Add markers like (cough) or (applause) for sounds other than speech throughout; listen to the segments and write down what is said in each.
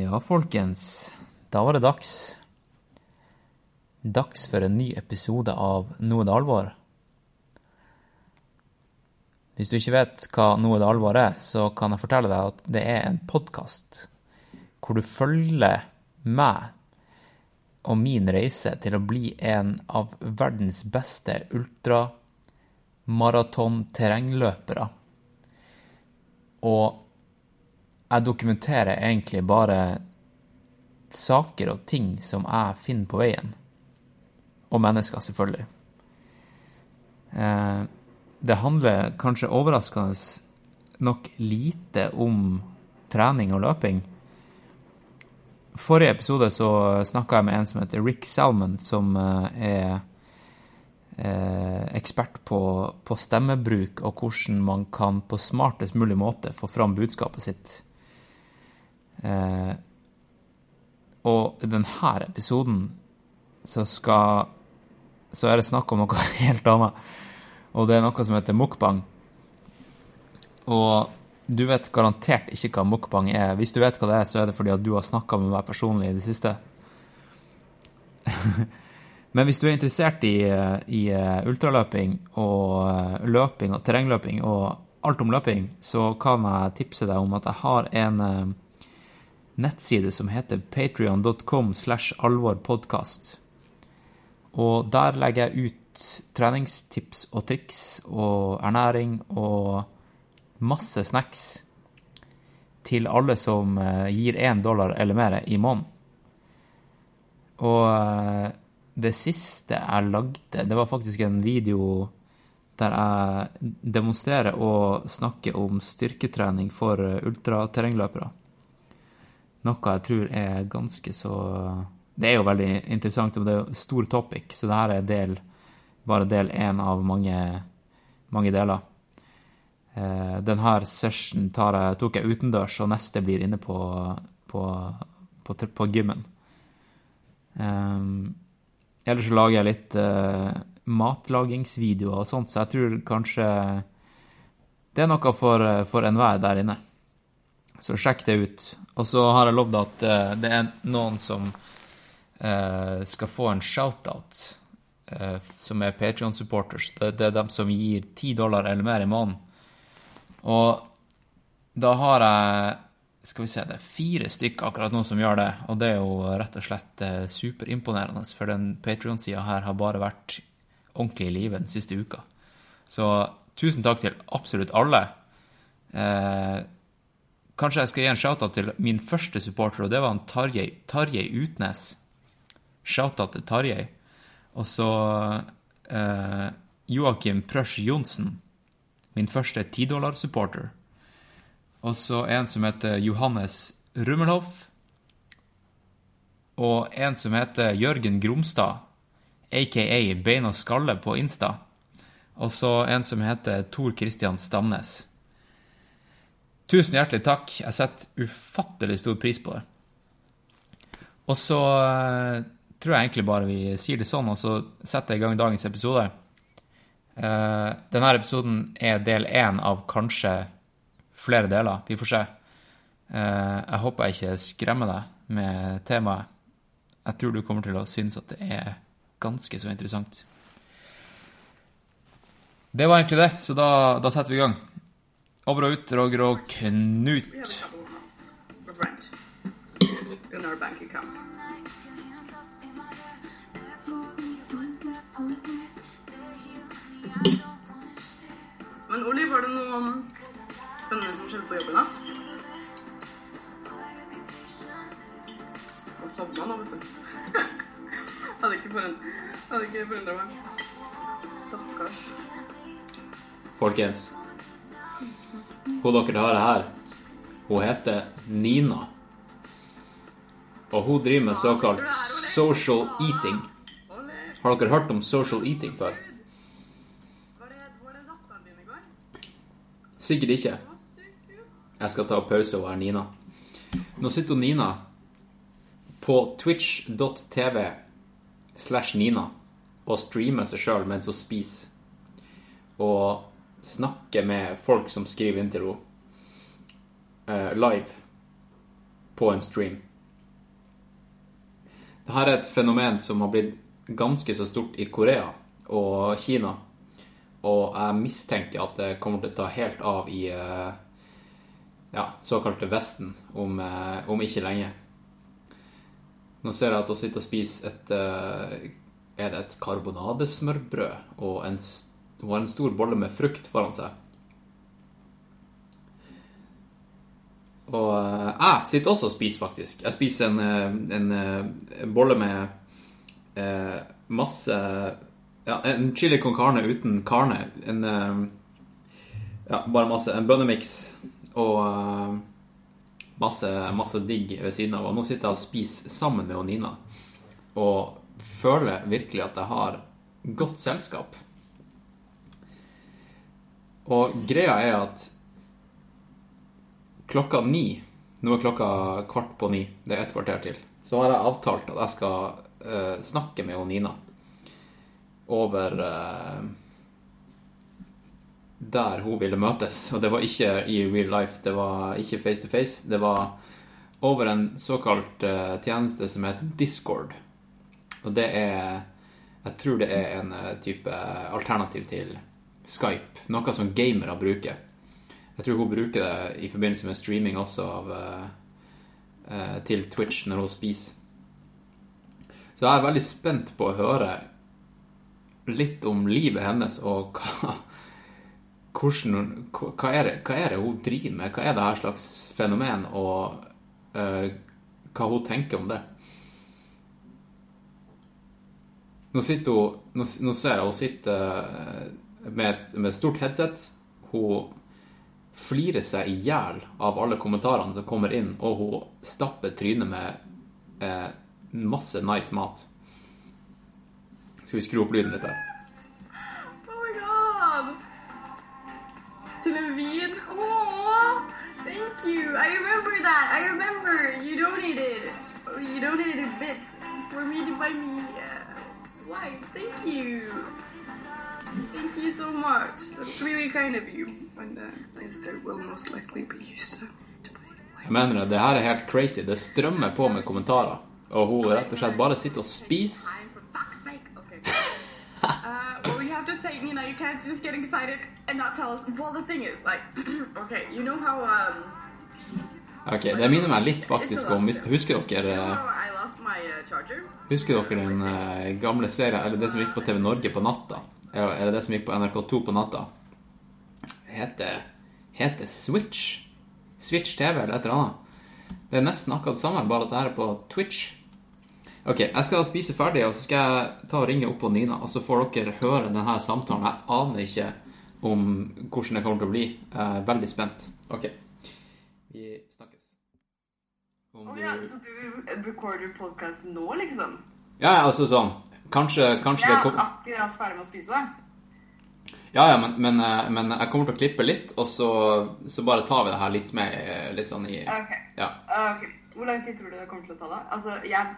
Ja, folkens. Da var det dags. Dags for en ny episode av Nå er det alvor. Hvis du ikke vet hva Nå er det alvor er, så kan jeg fortelle deg at det er en podkast hvor du følger meg og min reise til å bli en av verdens beste ultramaraton-terrengløpere. Og jeg dokumenterer egentlig bare saker og ting som jeg finner på veien. Og mennesker, selvfølgelig. Eh, det handler kanskje overraskende nok lite om trening og løping. Forrige episode så snakka jeg med en som heter Rick Salmon, som eh, er eh, ekspert på, på stemmebruk og hvordan man kan på smartest mulig måte få fram budskapet sitt. Eh, og i denne episoden så skal Så er det snakk om noe (laughs) helt annet. Og det er noe som heter mukbang. Og du vet garantert ikke hva mukbang er. Hvis du vet hva det er, så er det fordi at du har snakka med meg personlig i det siste. (laughs) Men hvis du er interessert i, i ultraløping og løping og terrengløping og alt om løping, så kan jeg tipse deg om at jeg har en nettside som heter patrion.com slash alvorpodkast. Og der legger jeg ut treningstips og triks og ernæring og masse snacks til alle som gir én dollar eller mer i måneden. Og det siste jeg lagde, det var faktisk en video der jeg demonstrerer og snakker om styrketrening for ultraterrengløpere. Noe jeg tror er ganske så Det er jo veldig interessant, og det er jo stor topic, så det her er del, bare del én av mange, mange deler. Denne session jeg, tok jeg utendørs, og neste blir inne på, på, på, på gymmen. Um, ellers lager jeg litt uh, matlagingsvideoer og sånt, så jeg tror kanskje det er noe for, for enhver der inne. Så sjekk det ut. Og så har jeg lovd at uh, det er noen som uh, skal få en shout-out, som er Patrion-supporters. Det, det, er dem som gir ti dollar eller mer i måneden. Og da har jeg skal vi se, det er fire stykker akkurat nå som gjør det, og det er jo rett og slett superimponerende, for den Patrion-sida her har bare vært ordentlig i live den siste uka. Så tusen takk til absolutt alle. Eh, kanskje jeg skal gi en shout-out til min første supporter, og det var en Tarjei, Tarjei Utnes. Shout-out til Tarjei. Og så eh, Joakim Prøsch Johnsen, min første tidollar-supporter. Og så en som heter Johannes Rummelhoff. Og en som heter Jørgen Gromstad, aka Bein og skalle på Insta. Og så en som heter Tor Christian Stamnes. Tusen hjertelig takk. Jeg setter ufattelig stor pris på det. Og så tror jeg egentlig bare vi sier det sånn, og så setter jeg i gang dagens episode. Denne episoden er del én av kanskje flere deler. Vi får se. Jeg håper jeg ikke skremmer deg med temaet. Jeg tror du kommer til å synes at det er ganske så interessant. Det var egentlig det, så da, da setter vi i gang. Over og ut, Roger og Knut. Men Oli, var det noe spennende som skjedde på jobben natt? Han sovna nå, vet du. (laughs) Hadde ikke forundra meg. Stakkars. Folkens, hun dere har her, hun heter Nina. Og hun driver med såkalt social eating. Har dere hørt om social eating før? Sikkert ikke. Jeg skal ta pause og være Nina. Nå sitter Nina på twitch.tv slash Nina og streamer seg sjøl mens hun spiser. Og snakker med folk som skriver inn til henne live på en stream. Det her er et fenomen som har blitt ganske så stort i Korea og Kina. Og jeg mistenker at det kommer til å ta helt av i eh, ja, såkalte Vesten om, eh, om ikke lenge. Nå ser jeg at hun sitter og spiser et eh, Er det et karbonadesmørbrød og en, s- hun har en stor bolle med frukt foran seg. Og eh, jeg sitter også og spiser, faktisk. Jeg spiser en, eh, en, eh, en bolle med eh, masse Ja, en chili con carne uten carne. En Ja, bare masse En bønnemix og masse, masse digg ved siden av. Og nå sitter jeg og spiser sammen med Nina og føler virkelig at jeg har godt selskap. Og greia er at klokka ni Nå er klokka kvart på ni. Det er et kvarter til. Så har jeg avtalt at jeg skal uh, snakke med Nina over uh, der hun ville møtes. Og det var ikke i real life. Det var ikke face to face. Det var over en såkalt uh, tjeneste som heter Discord. Og det er Jeg tror det er en type alternativ til Skype. Noe som gamere bruker. Jeg tror hun bruker det i forbindelse med streaming også av, eh, eh, til Twitch når hun spiser. Så jeg er veldig spent på å høre litt om livet hennes og (laughs) hva, hvordan, hva, er det, hva er det hun driver med? Hva er det her slags fenomen, og eh, hva hun tenker om det? Nå sitter hun Nå, nå ser jeg hun sitter eh, med et, med stort headset. Hun flirer seg i hjel av alle kommentarene som kommer inn, og hun stapper trynet med eh, masse nice mat. Skal vi skru opp lyden litt her? Oh my god! Til en vin. oh, thank you. I remember that. I remember you donated. You donated a bit for me to buy me uh, wine. Thank you. Thank you so much. That's really kind of you. And uh, will most likely be used to, to. Jeg mener det, det her er helt crazy. Det strømmer på med kommentarer. Og hun rett og slett bare sitter og spiser. For fuck's sake. Okay. you (laughs) have to say, you know, you can't just get excited and not tell us. Well, the thing is, like, (clears throat) okay, you know how um. Ok, Det minner meg litt faktisk om Husker dere, my uh, husker dere den eh, gamle serien, eller det som gikk på TV Norge på natta? Eller det som gikk på NRK2 på natta? Heter, heter Switch? Switch TV eller et eller annet? Det er nesten akkurat det samme, bare at det her er på Twitch. Ok, jeg skal spise ferdig, og så skal jeg ta og ringe opp på Nina, og så får dere høre denne samtalen. Jeg aner ikke om hvordan det kommer til å bli. Jeg er veldig spent. Ok, Å oh, ja, så du recorder podcasten nå, liksom? Ja, ja, altså sånn. Kanskje, kanskje ja, det kommer kom... akkurat ferdig med å spise. Ja, ja, men, men, eh, men jeg kommer til å klippe litt, og så, så bare tar vi det her litt med eh, litt sånn i Ok. Ja. ok. Hvor lang tid tror du det kommer til å ta, da? Altså, jeg,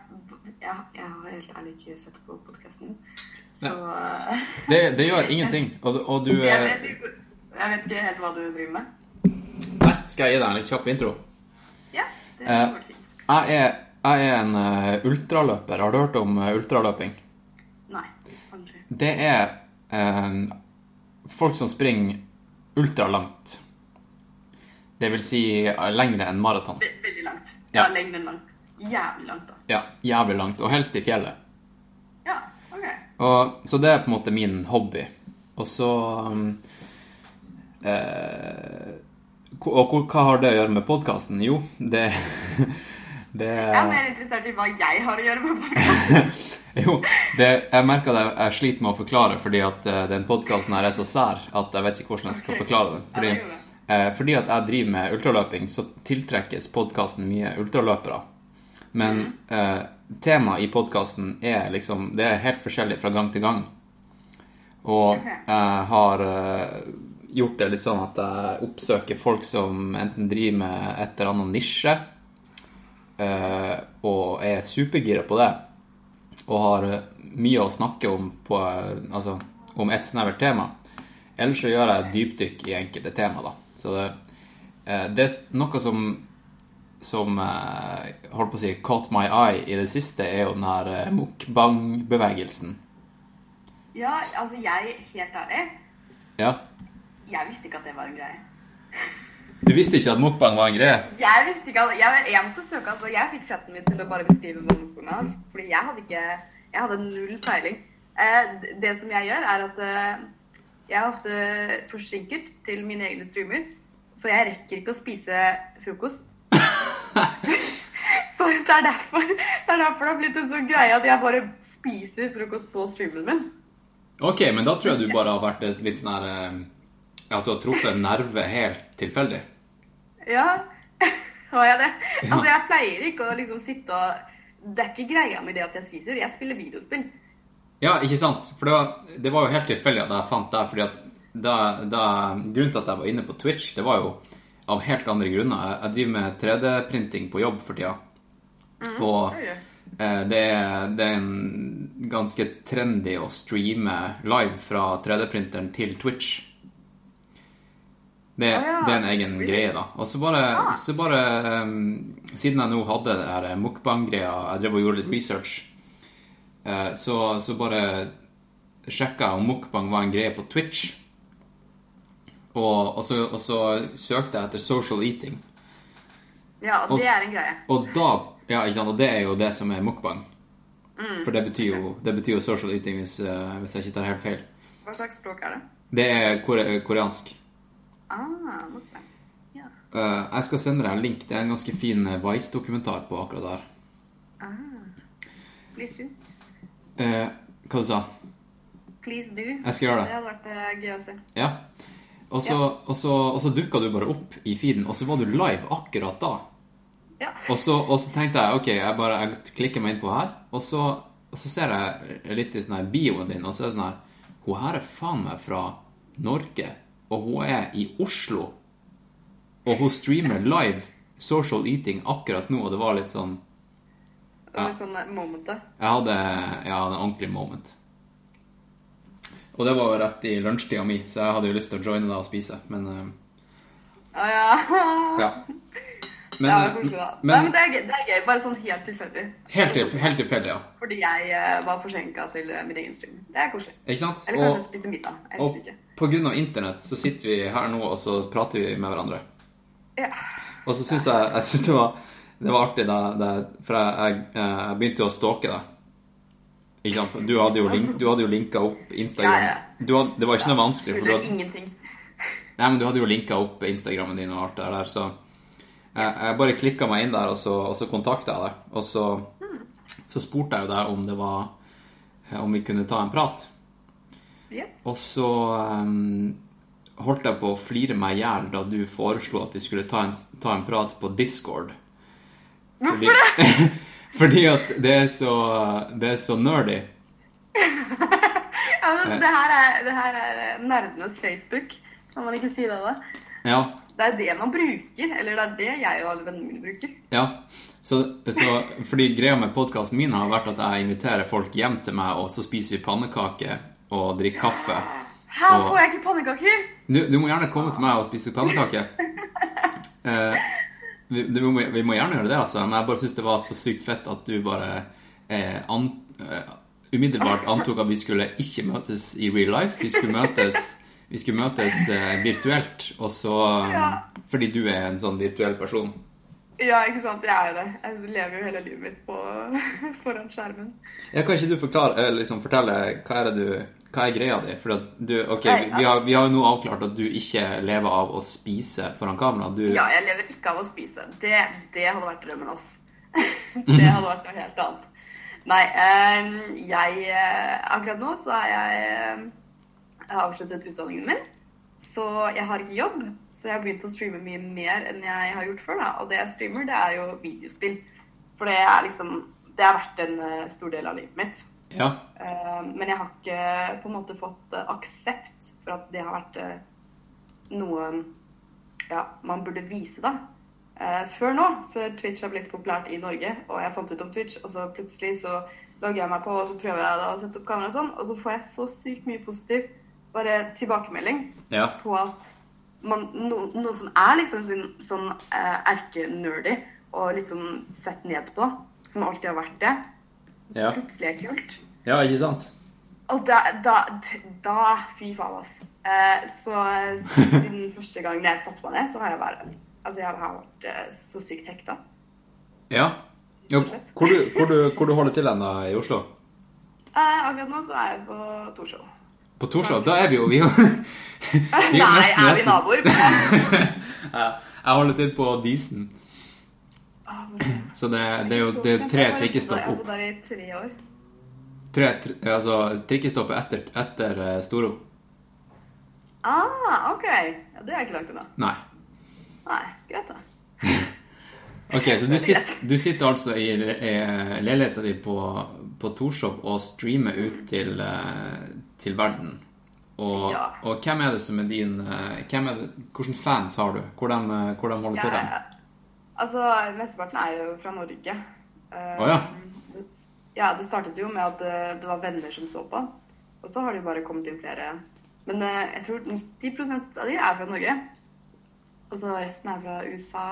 jeg, jeg har helt ærlig ikke sett på podkasten, så uh, Det, det gjør ingenting. Og, og du jeg, eh, vet, jeg vet ikke helt hva du driver med. Nei, skal jeg gi deg en litt kjapp intro? Det hadde vært fint. Jeg er, jeg er en eh, ultraløper. Har du hørt om eh, ultraløping? Nei, aldri. Det er eh, folk som springer ultralangt. Det vil si lengre enn maraton. Ve veldig langt. Ja. Ja, lengre enn langt. Jævlig langt, da. Ja, jævlig langt. Og helst i fjellet. Ja, ok. Og, så det er på en måte min hobby. Og så um, eh, Og hva har det å gjøre med podkasten? Jo, det (laughs) Det Jeg er mer interessert i hva jeg har å gjøre med podkasten. (laughs) Jo, det, jeg merker det jeg sliter med å forklare fordi at eh, den podkasten her er så sær at jeg vet ikke hvordan jeg skal forklare den. Fordi, ja, eh, fordi at jeg driver med ultraløping, så tiltrekkes podkasten mye ultraløpere. Men Mm. eh, temaet i podkasten er liksom Det er helt forskjellig fra gang til gang. Og okay. jeg har eh, gjort det litt sånn at jeg oppsøker folk som enten driver med et eller annet nisje, eh, og er supergira på det, og har eh, mye å snakke om på eh, Altså om ett snevert tema. Ellers så gjør jeg dypdykk i enkelte tema, da. Så det, eh, det er noe som som eh, holdt på å si caught my eye i det siste, er jo den her mukbang-bevegelsen. Ja, altså jeg, helt ærlig, Ja. Jeg visste ikke at det var en greie. Du visste ikke at mukbang var en greie? Jeg visste ikke at, jeg, jeg måtte søke, altså jeg fikk chatten min til å bare beskrive hva mukbang var. fordi jeg hadde ikke, jeg hadde null peiling. Eh, det som jeg gjør er at eh, jeg er ofte forsinket til mine egne streamer, så jeg rekker ikke å spise frokost. (laughs) så det er derfor det er derfor det har blitt en sånn greie at jeg bare spiser frokost på streamen min. Ok, men da tror jeg du bare har vært litt sånn her eh, At du har truffet en nerve helt tilfeldig. Ja, (laughs) har jeg det? Altså, jeg pleier ikke å liksom sitte og Det er ikke greia med det at jeg spiser. Jeg spiller videospill. Ja, ikke sant? For det var, det var jo helt tilfeldig at jeg fant deg, fordi at da, da, grunnen til at jeg var inne på Twitch, det var jo av helt andre grunner. Jeg, jeg driver med 3D-printing på jobb for tida. og det eh, det, er, det er en ganske trendy å streame live fra 3D-printeren til Twitch. Det, ah, ja, det er en egen greie, da. Og så bare, Ah, så bare um, Siden jeg nå hadde det her mukbang-greia, jeg drev og gjorde litt research, uh, så, så bare sjekka jeg om mukbang var en greie på Twitch. Og, og, så, og så søkte jeg etter social eating. Ja, og det er en greie. Og da Ja, ikke sant, og det er jo det som er mukbang. Mm. For det betyr jo, det betyr jo social eating, hvis, uh, hvis jeg ikke tar helt feil. Hva slags språk er det? Det er kore koreansk. Ah. Ja. uh, jeg skal sende deg en link. Det er en ganske fin eh, Vice-dokumentar på akkurat der. Please do. Uh, hva du sa Please do. Jeg skal gjøre Det det. hadde vært gøy å se. Ja. Og så, og så, og så dukka du bare opp i feeden, og så var du live akkurat da. Ja. Og så, og så tenkte jeg ok, jeg bare jeg klikker meg inn på her, og så, og så ser jeg litt i sånn her bioen din, og så er det sånn her Hun her er faen meg fra Norge, og hun er i Oslo. Og hun streamer live social eating akkurat nå, og det var litt sånn Det var litt sånn moment, da? Jeg hadde, jeg hadde en ordentlig moment. Og det var jo rett i lunsjtida mi, så jeg hadde jo lyst til å joine deg og spise, men eh, Ah, ja. Ja. Men, (laughs) ja, koselig, da. Nei, men men det er, det er gøy. Bare sånn helt tilfeldig. helt, helt tilfeldig, ja. Fordi jeg uh, var forsinka til eh, min egen stream. Det er koselig. Ikke sant? Eller kanskje Og, spiste middag. Jeg husker ikke. Av internett så sitter vi her nå, og så prater vi med hverandre. Ja. Og så syns jeg, jeg synes det, var, det var artig da, da For jeg, jeg, jeg begynte jo å stalke deg. Ikke sant? Du hadde jo, link, du hadde jo linka opp Instagram. Ja, ja. Du hadde, det var ikke noe vanskelig, for du hadde, ingenting. (laughs) Nei, men du hadde jo linka opp Instagrammen din og alt det der, så jeg, jeg bare klikka meg inn der, og så, og så kontakta jeg deg. Og så, så spurte jeg jo deg om det var Om vi kunne ta en prat. Ja. Og så um, holdt jeg på å flire meg i hjel da du foreslo at vi skulle ta en, ta en prat på Discord. Fordi, Hvorfor det? (laughs) fordi at det er så, det er så nerdy. Ja, (laughs) men, altså, det, her er, det her er eh, nerdenes Facebook. Kan man ikke si det, da? Ja. Det er det man bruker. Eller det er det jeg og alle vennene mine bruker. ja. Så, så, fordi greia med podkasten min har vært at jeg inviterer folk hjem til meg, og så spiser vi pannekaker og drikke kaffe. Her Og- får jeg ikke pannekaker! Du, du må gjerne komme til meg og spise pannekaker. (laughs) Eh, vi, vi, må, vi må gjerne gjøre det, altså. Men jeg bare syns det var så sykt fett at du bare eh, an, eh, umiddelbart antok at vi skulle ikke møtes i real life. Vi skulle møtes, vi skulle møtes eh, virtuelt. Og så Ja. Fordi du er en sånn virtuell person. Ja, ikke sant? Jeg er jo det. Jeg lever jo hele livet mitt på, (laughs) foran skjermen. Ja, kan ikke du forklare, liksom fortelle hva er, det du, hva er greia di? For at du, ok, Nei, vi, har, vi har jo nå avklart at du ikke lever av å spise foran kamera. Du, Ja, jeg lever ikke av å spise. Det, det hadde vært drømmen, ass. (laughs) det hadde vært noe helt annet. Nei, eh, jeg eh, Akkurat nå så har jeg eh, jeg har avsluttet utdanningen min. Så jeg har ikke jobb, så jeg har begynt å streame mye mer enn jeg har gjort før. da. Og det jeg streamer, det er jo videospill. For det er liksom Det har vært en eh, stor del av livet mitt. Ja. Eh, men jeg har ikke på en måte fått eh, aksept for at det har vært eh, noe ja, man burde vise, da. Før nå, før Twitch har blitt populært i Norge, og jeg fant ut om Twitch, og så plutselig så logger jeg meg på, og så prøver jeg å sette opp kamera og sånn, og så får jeg så sykt mye positiv bare tilbakemelding Ja. på at man, no, noe som er liksom sånn, sånn erkenerdy, og litt sånn sett ned på, som alltid har vært det, Ja, plutselig er kult. ja ikke sant? Og da, da, da Fy faen, altså. Eh, så siden (laughs) første gang jeg satte meg ned, så har jeg vært Altså, jeg har vært eh, så sykt hekta. Ja. ja hvor, du, hvor, du, hvor du holder til hen i Oslo? Eh, akkurat nå så er jeg på Torshov. På Torshov? Da er vi jo vi, vi (laughs) Nei, er vi naboer? (laughs) Jeg holder til på Disen. Ah, hvor er det? Så det, det er jo det er tre trikkestopp Jeg har opp. bodd der i tre år. Tre, altså trikkestoppet etter, etter eh, Storo. Ah, ok. Ja, det er ikke langt unna. Nei. Nei, greit da. (laughs) Ok, så du sitter, du sitter altså i, i leiligheta di på, på Torshov og streamer ut til, eh, til verden. Og, Ja. og hvem er det som er din eh, er det, Hvilke fans har du? Hvor de, eh, hvor de holder til? Jeg, dem? Altså, mesteparten er jo fra Norge. Eh, Å, ja. det- Ja, det startet jo med at eh, det var venner som så på. Og så har det jo bare kommet inn flere. Men eh, jeg tror 90 av de er fra Norge. Og så resten er fra USA.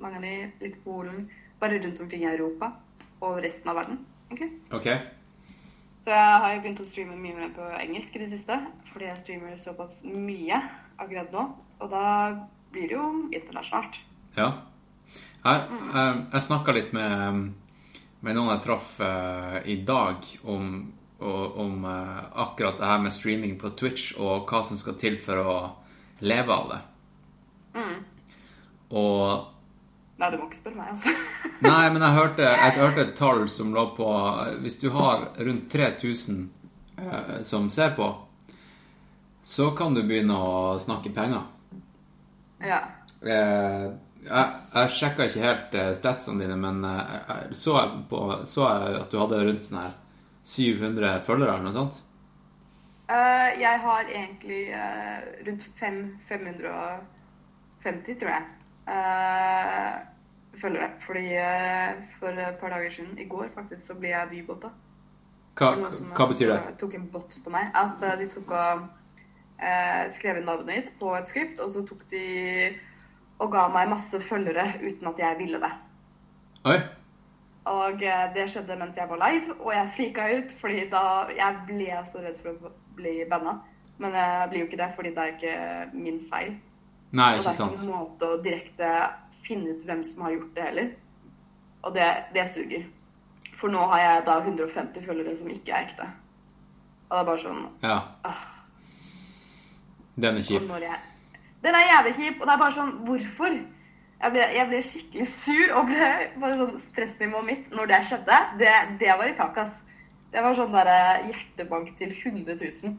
Mange av de litt Polen. Bare rundt omkring i Europa. Og resten av verden, egentlig. Ok. Så jeg har jo begynt å streame mye mer på engelsk i det siste. Fordi jeg streamer såpass mye akkurat nå. Og da blir det jo internasjonalt. Ja. Her, eh, jeg snakka litt med, med noen jeg traff eh, i dag om, om eh, akkurat det her med streaming på Twitch og hva som skal til for å leve av det. Og Nei, du må ikke spørre meg, altså. (laughs) Nei, men jeg hørte, jeg hørte et tall som lå på Hvis du har rundt 3000 eh, som ser på, så kan du begynne å snakke penger. ja. Eh, jeg jeg sjekka ikke helt eh, statsene dine, men eh, jeg så, på, så jeg at du hadde rundt sånn her 700 følgere eller noe sånt? Uh, jeg har egentlig uh, rundt 5, 550, tror jeg, uh, følgere. Fordi for et par dager siden, i går faktisk, så ble jeg vybotta. Hva, hva betyr det? tok, tok en bot på meg. At de tok og skrev inn navnet mitt på et skript, og så tok de og ga meg masse følgere uten at jeg ville det. Oi. Og eh, det skjedde mens jeg var live, og jeg frika ut, fordi da Jeg ble så redd for å bli banna. Men jeg blir jo ikke det, fordi det er ikke min feil. Nei, ikke sant. Og det er ikke noen måte å direkte finne ut hvem som har gjort det heller. Og det, det suger. For nå har jeg da 150 følgere som ikke er ekte. Og det er bare sånn Ja. Den er og kjip. når jeg, Den er jævlig kjip, og det er bare sånn Hvorfor? Jeg ble, jeg ble skikkelig sur, og ble bare sånn stressnivået mitt når det skjedde, det, det var i taket, ass. Det var sånn derre hjertebank til 100 000.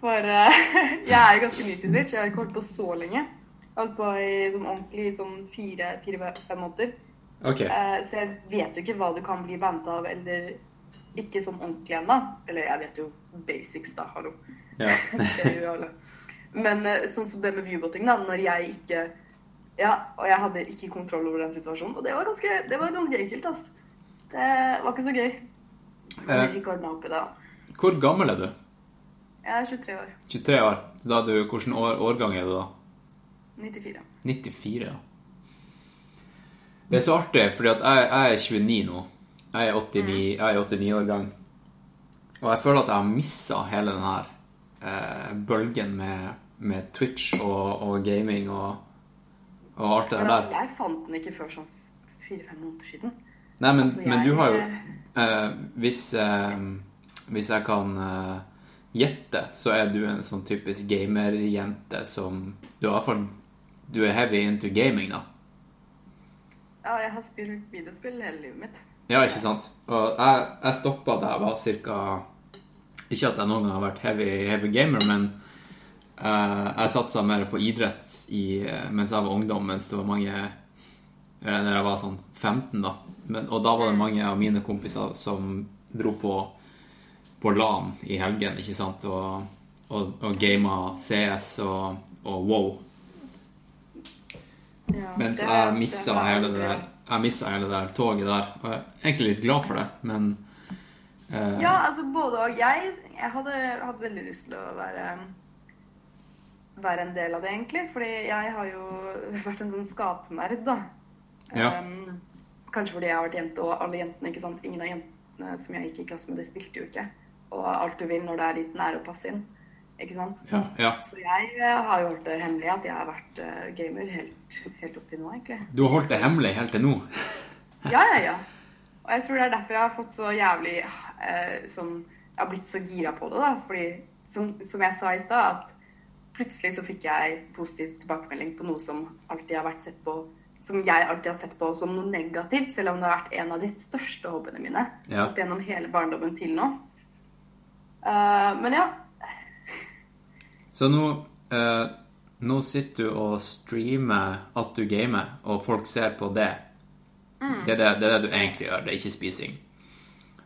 For uh, (laughs) jeg er jo ganske ny til Twitch. Jeg har ikke holdt på så lenge. Jeg har holdt på i sånn ordentlig i sånn fire-fem måneder. Okay. Uh, så jeg vet jo ikke hva du kan bli bandet av, eller ikke sånn ordentlig ennå. Eller jeg vet jo basics, da. Hallo. Ja. (laughs) Det gjør jo alle. Men eh, sånn som det med viewbotting, da, når jeg ikke Ja, og jeg hadde ikke kontroll over den situasjonen. Og det var ganske, det var ganske enkelt, ass. Det var ikke så gøy. Men Eh. vi fikk ordna opp i det. Hvor gammel er du? Jeg er 23 år. 23 år. Da er du, hvilken år, årgang er du da? 94. 94, ja. Det er så artig, fordi at jeg, jeg er 29 nå. Jeg er 89, jeg er 89 år gang. Og jeg føler at jeg har missa hele den her eh, bølgen med, med Twitch og, og gaming og, og alt det Men der. altså, jeg fant den ikke før sånn fire-fem måneder siden. Nei, men, altså, men du har jo eh, hvis, eh, hvis jeg kan eh, gjette, så er du en sånn typisk gamerjente som Du er i hvert fall Du er heavy into gaming, da. Ja, jeg har spilt videospill hele livet mitt. Ja, ikke sant? Og jeg, jeg stoppa da jeg var cirka Ikke at jeg noen gang har vært heavy, heavy gamer, men jeg satsa mer på idrett i, eh, mens jeg var ungdom, mens det var mange når jeg var sånn 15, da. Men, og da var det mange av mine kompiser som dro på, på LAN i helgen, ikke sant, og, og, og gama CS og, og WoW. Ja, Mens det- jeg missa hele det der Jeg missa hele det der toget der. Og jeg er egentlig litt glad for det, men uh... Ja, altså både og. Jeg, jeg hadde hatt veldig lyst til å være være en del av det, egentlig. Fordi jeg har jo vært en sånn skapnerd, da. Ja. Um, kanskje fordi jeg har vært jente, og alle jentene, ikke sant. Ingen av jentene som jeg gikk i klasse med, de spilte jo ikke. Og alt du vil når det er liten, er å passe inn. Ikke sant? Ja. ja. Så jeg eh, har jo holdt det hemmelig at jeg har vært eh, gamer helt, helt opp til nå, egentlig. Du har holdt det hemmelig helt til nå? (laughs) Ja, ja, ja. Og jeg tror det er derfor jeg har fått så jævlig eh, sånn Jeg har blitt så gira på det, da. Fordi, som, som jeg sa i stad, at plutselig så fikk jeg positiv tilbakemelding på noe som alltid har vært sett på Som jeg alltid har sett på som noe negativt, selv om det har vært en av de største hobbyene mine Ja. opp gjennom hele barndommen til nå. Uh, men ja. Så nå, uh, nå sitter du og streamer at du gamer, og folk ser på det. Det, er det, det er det du egentlig gjør, det er ikke spising.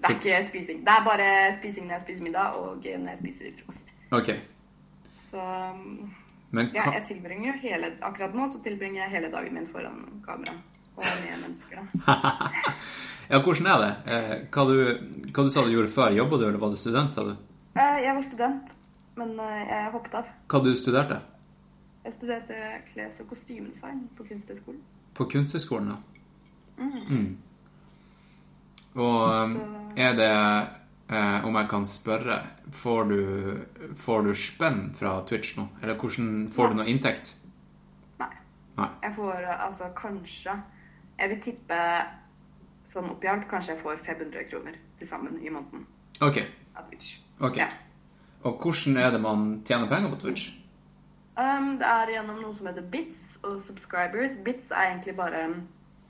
Det er ikke spising. Det er bare spising når jeg spiser middag, og når jeg spiser frokost. Ok, Så um, men ja, jeg tilbringer jo hele Akkurat nå så tilbringer jeg hele dagen min foran kamera. Og med mennesker, da. (laughs) ja, hvordan er det? Eh, hva, du, hva du sa du gjorde før? Jobba du, eller var du student, sa du? Eh, Jeg var student, men eh, jeg hoppet av. Hva du studerte? Jeg studerte kles- og kostymedesign på Kunsthøgskolen. På Kunsthøgskolen, ja. Mm. Og um, Så- er det eh, Om jeg kan spørre, får du, får du spenn fra Twitch nå? Eller hvordan får du noe inntekt? Nei. Nei. Jeg får altså kanskje Jeg vil tippe sånn oppi alt kanskje jeg får 500 kroner til sammen i måneden Ok. av Twitch. ok. Ja. Og hvordan er det man tjener penger på Twitch? Um, det er gjennom noe som heter bits og subscribers. Bits er egentlig bare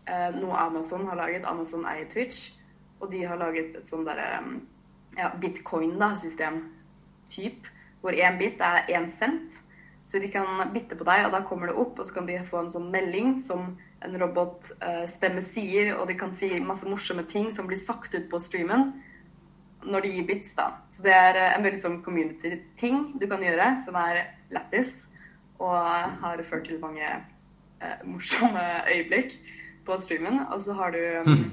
eh, noe Amazon har laget. Amazon eier Twitch, og de har laget et sånn derre um, ja, bitcoin-system typ, hvor én bit er én cent. Så de kan bitte på deg, og da kommer det opp, og så kan de få en sånn melding som en robotstemme sier, og de kan si masse morsomme ting som blir sagt ut på streamen når de gir bits, da. Så det er eh, en veldig sånn community-ting du kan gjøre, som er lættis, og har ført til mange eh, morsomme øyeblikk på streamen. Og så har du um,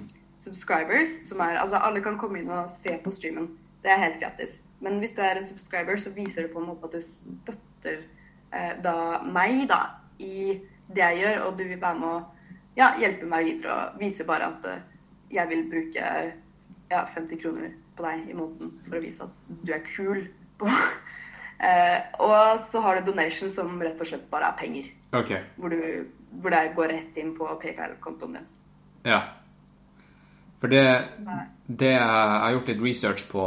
subscribers, som er Altså, alle kan komme inn og se på streamen. Det er helt gratis. Men hvis du er en subscriber, så viser det på en måte at du støtter eh, da meg, da, i det jeg gjør, og du vil være med å ja, hjelpe meg videre og vise bare at eh, jeg vil bruke ja, 50 kroner på deg i måneden for å vise at du er kul. På. (laughs) eh, og så har du donation, som rett og slett bare er penger. Okay. Hvor, du, hvor det går rett inn på PayPal-kontoen din. Ja. For det, det Jeg har gjort litt research på,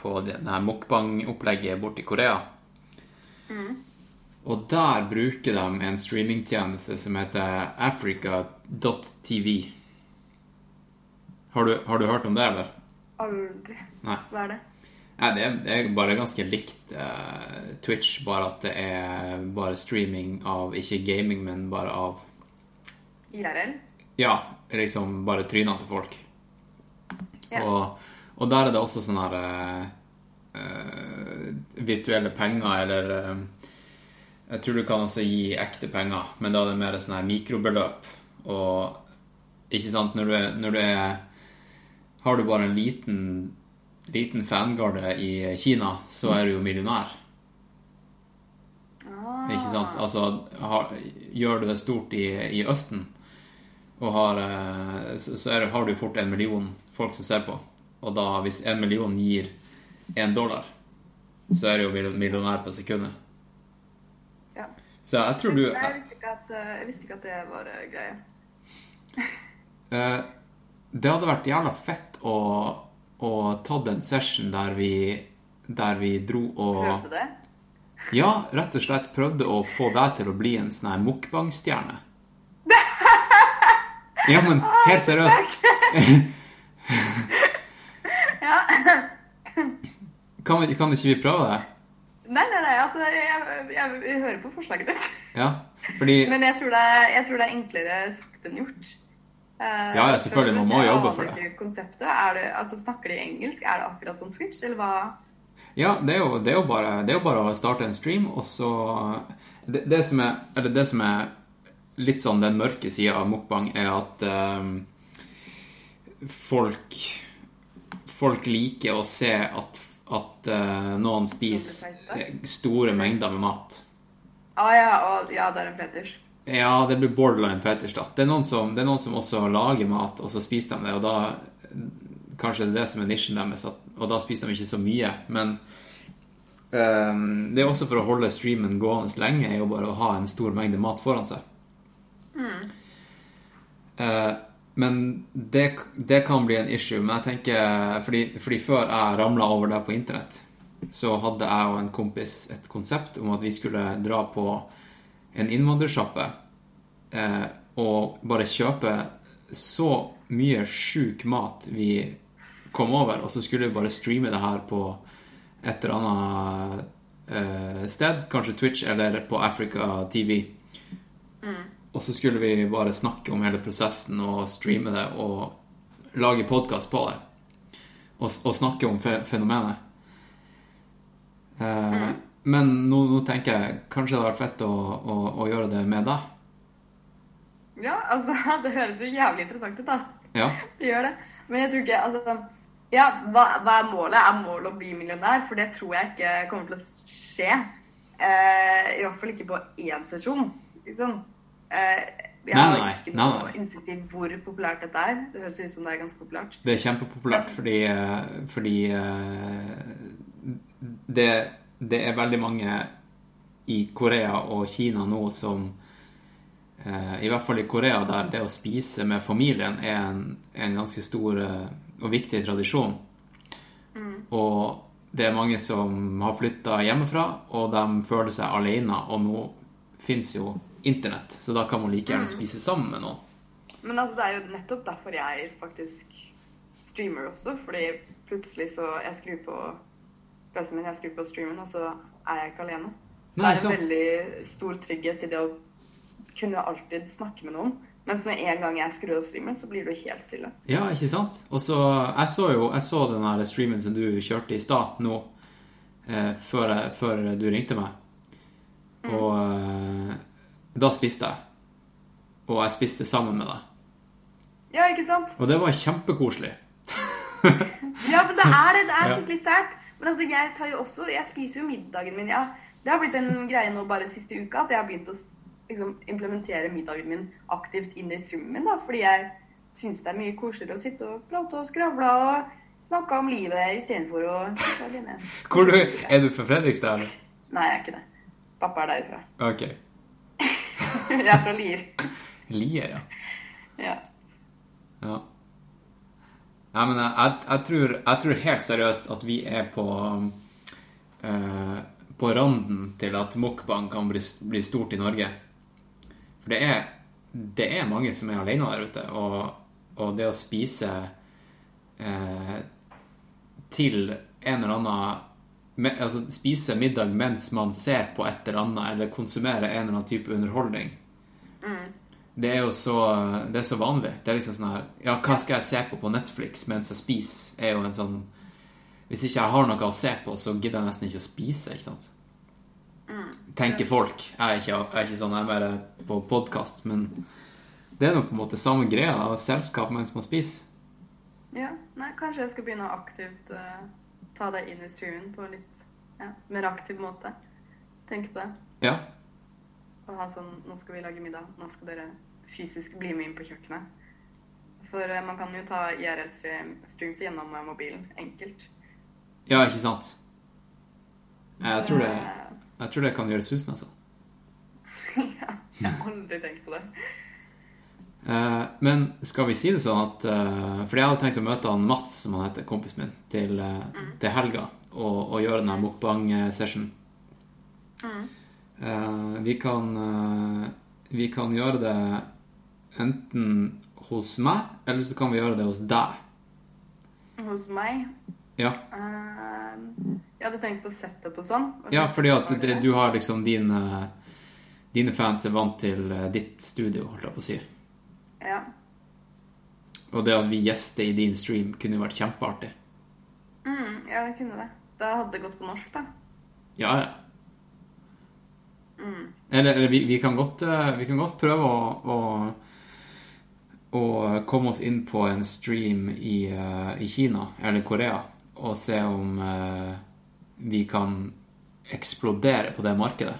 på det her mukbang-opplegget borte i Korea. Og der bruker de en streamingtjeneste som heter africa.tv. Har du, har du hørt om det, eller? Aldri. Nei. Hva er det? Nei, det er, det er bare ganske likt uh, Twitch, bare at det er bare streaming av Ikke gaming, men bare av IRL? Ja, liksom bare trynene til folk. Ja. Og, og der er det også sånne her eh, virtuelle penger, eller uh, Jeg tror du kan også gi ekte penger, men da er det mer sånne her mikrobeløp. Og ikke sant, når du er, når du er Har du bare en liten, liten fangarde i Kina, så er du jo millionær. Ah. Ikke sant? Altså, har, gjør du det stort i, i Østen, og har, eh, så, så det, har du fort en million folk som ser på. Og da, hvis en million gir én dollar, så er du jo millionær på sekundet. Ja. Så jeg tror du Nei, jeg visste ikke at, eh, visste ikke at det var greia. (laughs) eh, Det hadde vært jævla fett å, å tatt en session der vi, der vi dro og Prøvde det? Ja, rett og slett prøvde å få deg til å bli en sånn her mukbang-stjerne. Ja, men helt seriøst. (laughs) Ja. Kan, kan ikke vi prøve det? Nei, nei, nei, altså, jeg, jeg, jeg, hører på forslaget ditt. Ja, fordi (laughs) Men jeg tror, det jeg tror det er enklere sagt enn gjort. Uh, Ja, ja, selvfølgelig, man må jobbe for det. Konseptet, det, altså Snakker de engelsk? Er det akkurat som Twitch, eller hva? Ja, det er jo, det er jo, bare, det er jo bare å starte en stream, og så det, det, som er, eller det som er litt sånn den mørke sida av mukbang, er at ehm, folk Folk liker å se at, at eh, noen spiser feite. store mengder med mat. Ah, ja, og, ja, det er en fetisj. Ja, det blir borderline fetisj. Det det er noen som også lager mat, og så spiser de det, og da Kanskje det er det som er nisjen deres, og da spiser de ikke så mye. Men um, det er også for å holde streamen gående lenge, er jo bare å ha en stor mengde mat foran seg. Eh, men det, det kan bli en issue. Men jeg tenker Fordi, fordi før jeg ramla over det på internett, så hadde jeg og en kompis et konsept om at vi skulle dra på en innvandrersjappe eh, og bare kjøpe så mye sjuk mat vi kom over, og så skulle vi bare streame det her på et eller annet eh, sted, kanskje Twitch eller på Africa TV. Og så skulle vi bare snakke om hele prosessen og streame det og lage podkast på det. Og, og snakke om fe fenomenet. Eh, Men nå, nå tenker jeg kanskje det hadde vært fett å, å, å gjøre det med deg. Ja, altså, (laughs) det høres jo jævlig interessant ut, da. Ja. (laughs) Det gjør det. Men jeg tror ikke Altså, ja, hva, hva er målet? Er målet å bli millionær? For det tror jeg ikke kommer til å skje. Eh, I hvert fall ikke på én sesjon. Liksom. Eh, jeg har nei, ikke noe nei. innsikt i hvor populært dette er. Det høres ut som det er ganske populært. Det er kjempepopulært fordi, eh, fordi eh, det, det er veldig mange i Korea og Kina nå som I hvert fall i Korea, der det å spise med familien er en, en ganske stor og viktig tradisjon. Og det er mange som har flytta hjemmefra, og de føler seg alene. Og nå fins jo internett, så da kan man like gjerne spise sammen med noen. Men altså, det er jo nettopp derfor jeg faktisk streamer også. Fordi plutselig så Jeg skrur på PC-en min, jeg skrur på streamen, og så er jeg ikke alene. Nei, det er en veldig stor trygghet i det å kunne alltid snakke med noen. Mens med en gang jeg skrur av streamen, så blir du helt stille. Ja, ikke sant? Og så, jeg så jo jeg så den der streamen som du kjørte i stad nå, eh, før, før du ringte meg. Og eh, da spiste jeg. Og jeg spiste sammen med deg. Ja, ikke sant? Og det var kjempekoselig. (laughs) Ja, men det er det. Det er skikkelig sterkt. Men altså, jeg tar jo også Jeg spiser jo middagen min, ja. Det har blitt en greie nå bare siste uka at jeg har begynt å liksom, implementere middagen min aktivt inn i streamen min, da. Fordi jeg syns det er mye koseligere å sitte og prate og skravle og snakke om livet istedenfor å. Hvor du, er du fra Fredrikstad, eller? Nei, jeg er ikke det. Pappa er derfra. Ok. (laughs) Jeg er fra Lier. Lier, ja. Ja. Ja. Nei, men jeg, jeg, tror, jeg tror helt seriøst at vi er på eh, På randen til at mukbang kan bli, bli stort i Norge. For det er, det er mange som er alene der ute, og, og det å spise eh, til en eller annen me- Altså spise middag mens man ser på et eller annet, eller konsumerer en eller annen type underholdning, det er jo så, det er så vanlig. Det er liksom sånn her Ja, hva skal jeg se på på Netflix mens jeg spiser? er jo en sånn Hvis ikke jeg har noe å se på, så gidder jeg nesten ikke å spise, ikke sant? Tenker folk. Jeg er ikke, jeg er ikke sånn, jeg er mer på podkast, men det er nå på en måte samme greia. Selskap mens man spiser. ja. Nei, kanskje jeg skal begynne å aktivt eh, ta deg inn i streamen på en litt ja, mer aktiv måte. Tenke på det. Ja. Og ha sånn Nå skal vi lage middag. Nå skal dere fysisk bli med inn på kjøkkenet. For eh, man kan jo ta IRL-streams gjennom eh, mobilen. Enkelt. ja, ikke sant? Jeg tror det, Eh, jeg tror det kan gjøre susen, altså. (laughs) ja, jeg har aldri tenkt på det. Eh, men skal vi si det sånn at eh, For jeg hadde tenkt å møte han Mats, som han heter, kompisen min, til, eh, til helga og, og gjøre den her mukbang-session. Eh, vi kan Vi kan gjøre det enten hos meg, eller så kan vi gjøre det hos deg. Hos meg Ja, Uh, Jeg hadde tenkt på setup og sånn. Ja fordi at det, du har liksom dine Dine fans er vant til ditt studio, holdt jeg på å si. Ja. Og det at vi gjester i din stream, kunne jo vært kjempeartig. Mm, ja, det kunne det. Da hadde det gått på norsk, da. Ja, ja. Eller, eller vi, vi, kan godt, eh, vi kan godt prøve å, å, å komme oss inn på en stream i, eh, i Kina eller Korea og se om uh, vi kan eksplodere på det markedet.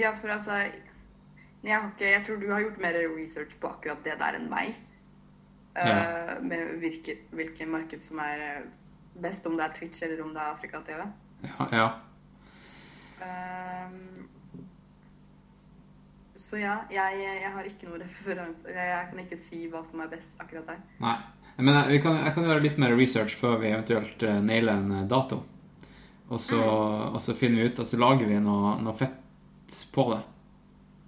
Ja, for altså jeg, ikke, jeg tror du har gjort mer research på akkurat det der enn meg. Ja. Uh, med hvilke, hvilke marked som er eh, best, om det er Twitch eller om det er Afrika-TV. Ja, ja. Ehm, så ja, jeg, jeg har ikke noe (laughs) referanse. Jeg, kan ikke si hva som er best akkurat der. Nei. Men jeg, vi kan, jeg kan gjøre litt mer research før vi eventuelt eh, nailer en dato. Og så, og så finner vi ut, og så lager vi noe, noe fett på det.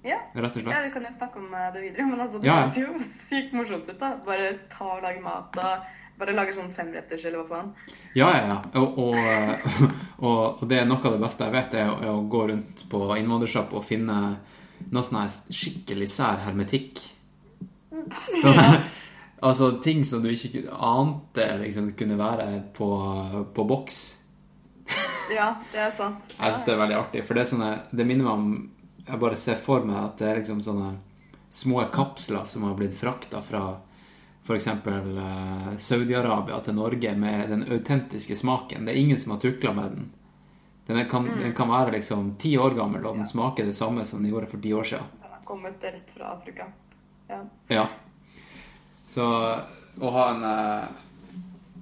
Ja. Rett og Ja, vi kan jo snakke om eh, det videre, men altså, det Ja, ja. høres jo sykt morsomt ut, da. Bare ta og lage mat og bare lage sånn femretters, eller hva faen. Ja, ja, ja. Og, (laughs) og, og, det er noe av det beste jeg vet, er å, er å gå rundt på innvandrersjapp og finne noe sånn skikkelig sær hermetikk. (laughs) Sånn, (laughs) altså ting som du ikke ante liksom kunne være på, på boks. Ja, det er sant. Jeg synes det er veldig artig, for det sånne Det minner meg om Jeg bare ser for meg at det er liksom sånne små kapsler som har blitt frakta fra f.eks. Uh, Saudi-Arabia til Norge med den autentiske smaken. Det er ingen som har tukla med den. Den kan, kan, den kan være liksom ti år gammel, og den smaker det samme som den gjorde for ti år siden. Den har kommet rett fra Afrika. Ja. Ja. Så å ha en uh,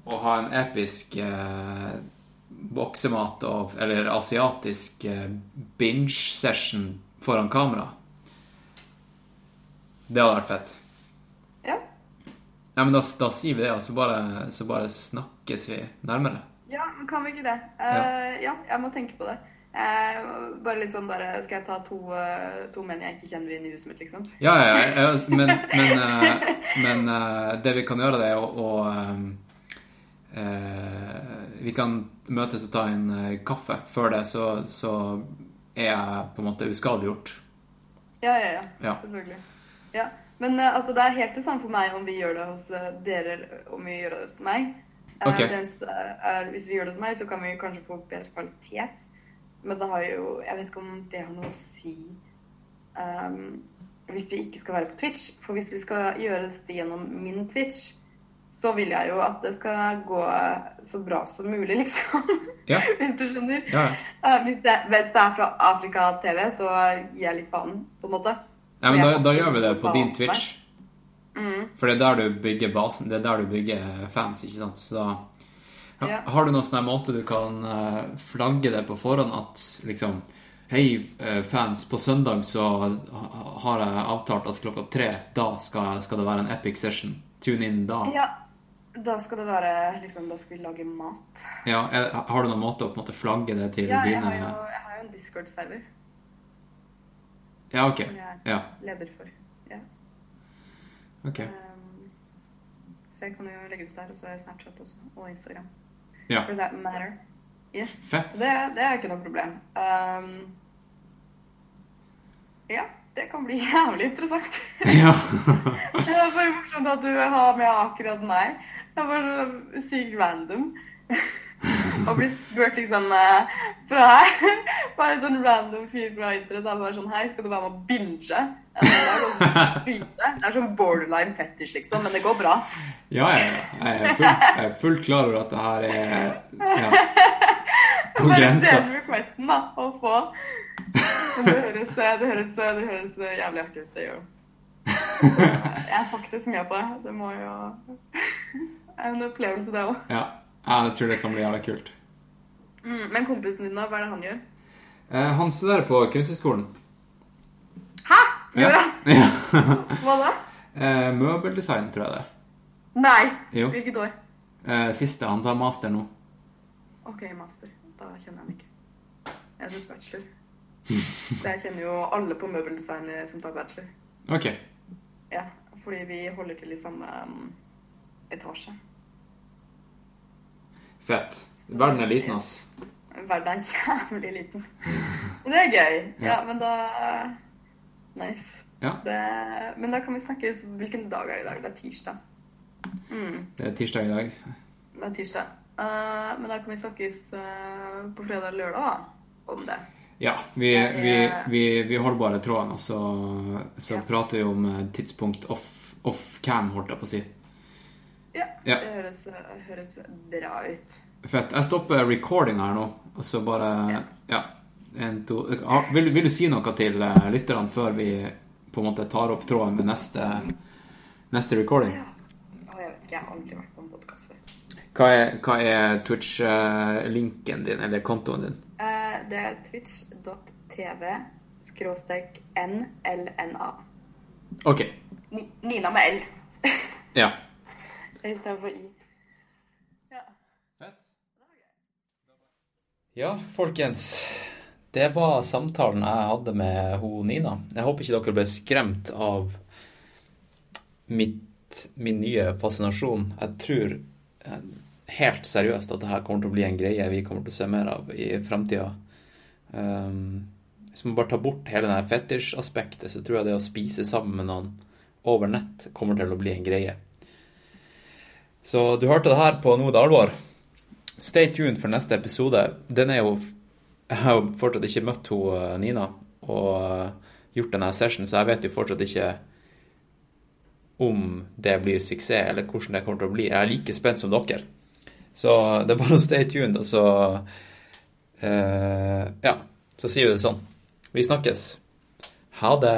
Å ha en episk uh, boksemat og, eller asiatisk eh, binge-session foran kamera Det hadde vært fett. Ja. Ja, men da, da sier vi det, og så bare, så bare snakkes vi nærmere. ja, men kan vi ikke det? Uh, ja. jeg må tenke på det. Uh, bare litt sånn bare Skal jeg ta to, uh, to menn jeg ikke kjenner inn i huset mitt, liksom? Ja, ja, ja, ja men, men, eh, men eh, det vi kan gjøre, det er å, å eh, eh, Vi kan møtes og ta en eh, kaffe. Før det så, så er på en måte uskadeliggjort. Ja, ja, ja. Ja. Selvfølgelig. Ja. Men eh, altså, det er helt det samme for meg om vi gjør det hos eh, dere, om vi gjør det hos meg. Eh, Ok. det eneste er, hvis vi gjør det hos meg, så kan vi kanskje få bedre kvalitet. Men det har jo Jeg vet ikke om det har noe å si um, hvis vi ikke skal være på Twitch. For hvis vi skal gjøre dette gjennom min Twitch, så vil jeg jo at det skal gå så bra som mulig, liksom. Ja. (laughs) hvis du skjønner. Ja. Eh, hvis, det, hvis det er fra Afrika TV, så gir jeg litt faen, på en måte. ja men da, da gjør vi det på din Twitch. Mm. For det er der du bygger basen. Det er der du bygger fans, ikke sant? Så da ja. Har du noen sånn måte du kan eh, flagge det på forhånd at liksom Hei, eh, fans, på søndag så har jeg avtalt at klokka tre, da skal, skal det være en epic session. Tune in da. Ja, da skal det være liksom, Da skal vi lage mat. Ja, er, har du noen måte å på en måte flagge det til Ja, jeg har jo, jeg har jo en Discord-server Ja, ok. som jeg Ja, leder for. Ja. ok. Um, så jeg kan jo legge ut der, og så har jeg Snapchat også, og Instagram. Ja. For that matter. Yes. Fett. Så det, det er ikke noe problem. Um, ja, det kan bli (laughs) jævlig interessant. ja. (laughs) Det er bare morsomt at du har med akkurat meg. Det er bare så sykt random. og blitt spurt liksom eh, fra Bare sånn random fyr fra internett. Er bare sånn Hei, skal du være med binge? en dag?» Og så begynte jeg. Det er sånn borderline fetish, liksom, men det går bra. Ja, ja, ja. Jeg er fullt, jeg er fullt klar over at det her er ja, (laughs) på Bare grensa. den requesten, da, å få. Men det høres, det høres, det høres jævlig artig ut, det gjør det. Jeg er faktisk med på det. Det må jo en opplevelse, det òg. Ja, jeg tror det kan bli jævla kult. Mm, men kompisen din, da? Hva er det han gjør? Eh, han studerer på Kunsthøgskolen. Hæ? Gjør han? (laughs) ja. Hva da? Eh, møbeldesign, tror jeg det. Nei! Jo. Hvilket år? Eh, siste. Han tar master nå. OK, master. Da kjenner jeg han ikke. Jeg tok bachelor. Så (laughs) jeg kjenner jo alle på møbeldesign som tar bachelor. Ok. Ja, fordi vi holder til i samme um, etasje. Fett. Verden er liten, ass. Verden er jævlig liten. Det er gøy. Ja, Ja. men da Nice. Ja. Det, men da kan vi snakkes Hvilken dag er det i dag? Det er tirsdag. Mm, Det er tirsdag i dag. det er tirsdag. Uh, men da kan vi snakkes uh, på fredag eller lørdag da, om det. Ja, vi, vi, vi, vi holder bare tråden, og så, så Ja. prater vi om eh, tidspunkt off, off cam, holdt jeg på å si. Ja, Ja. det høres, høres bra ut. Fett. Jeg stopper recordinga her nå, og så bare Ja. Ja. En, to ah, vil, vil, du si noe til uh, lytterne før vi på en måte tar opp tråden med neste, neste recording? Ja. Å, jeg vet ikke, jeg har aldri vært på en podkast før. Hva er, hva er Twitch-linken din, eller kontoen din? Eh, det er twitch.tv skråstrek NLNA. OK. Nina med L Ja. Istedenfor I. Ja. Ja, folkens. Det var samtalen jeg hadde med ho Nina. Jeg håper ikke dere ble skremt av mitt, min nye fascinasjon. Jeg tror eh, helt seriøst at dette kommer til å bli en greie vi kommer til å se mer av i framtida. Um, hvis man bare tar bort hele det fetisj-aspektet, så tror jeg det å spise sammen med noen over nett kommer til å bli en greie. Så du hørte det her på Noe det alvor. Stay tuned for neste episode. Den er jo Jeg har jo fortsatt ikke møtt hun eh, Nina og eh, gjort denne session, så jeg vet jo fortsatt ikke om det blir suksess, eller hvordan det kommer til å bli. Jeg er like spent som dere. Så det er bare å stay tuned, og så uh, Ja, så sier vi det sånn. Vi snakkes. Ha det.